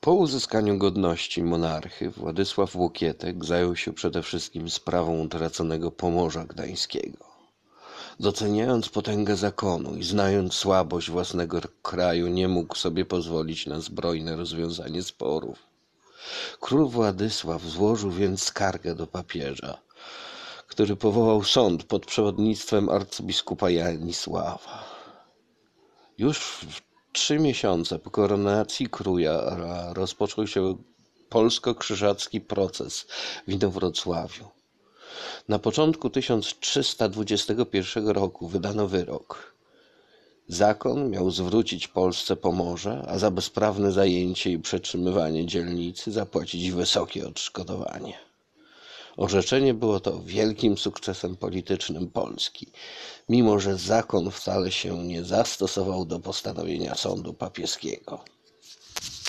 Po uzyskaniu godności monarchy Władysław Łokietek zajął się przede wszystkim sprawą utraconego Pomorza Gdańskiego. Doceniając potęgę zakonu i znając słabość własnego kraju, nie mógł sobie pozwolić na zbrojne rozwiązanie sporów. Król Władysław złożył więc skargę do papieża, który powołał sąd pod przewodnictwem arcybiskupa Janisława. Już w trzy miesiące po koronacji króla rozpoczął się polsko-krzyżacki proces w Inowrocławiu. Na początku 1321 roku wydano wyrok. Zakon miał zwrócić Polsce Pomorze, a za bezprawne zajęcie i przetrzymywanie dzielnicy zapłacić wysokie odszkodowanie. Orzeczenie było to wielkim sukcesem politycznym Polski, mimo że zakon wcale się nie zastosował do postanowienia sądu papieskiego.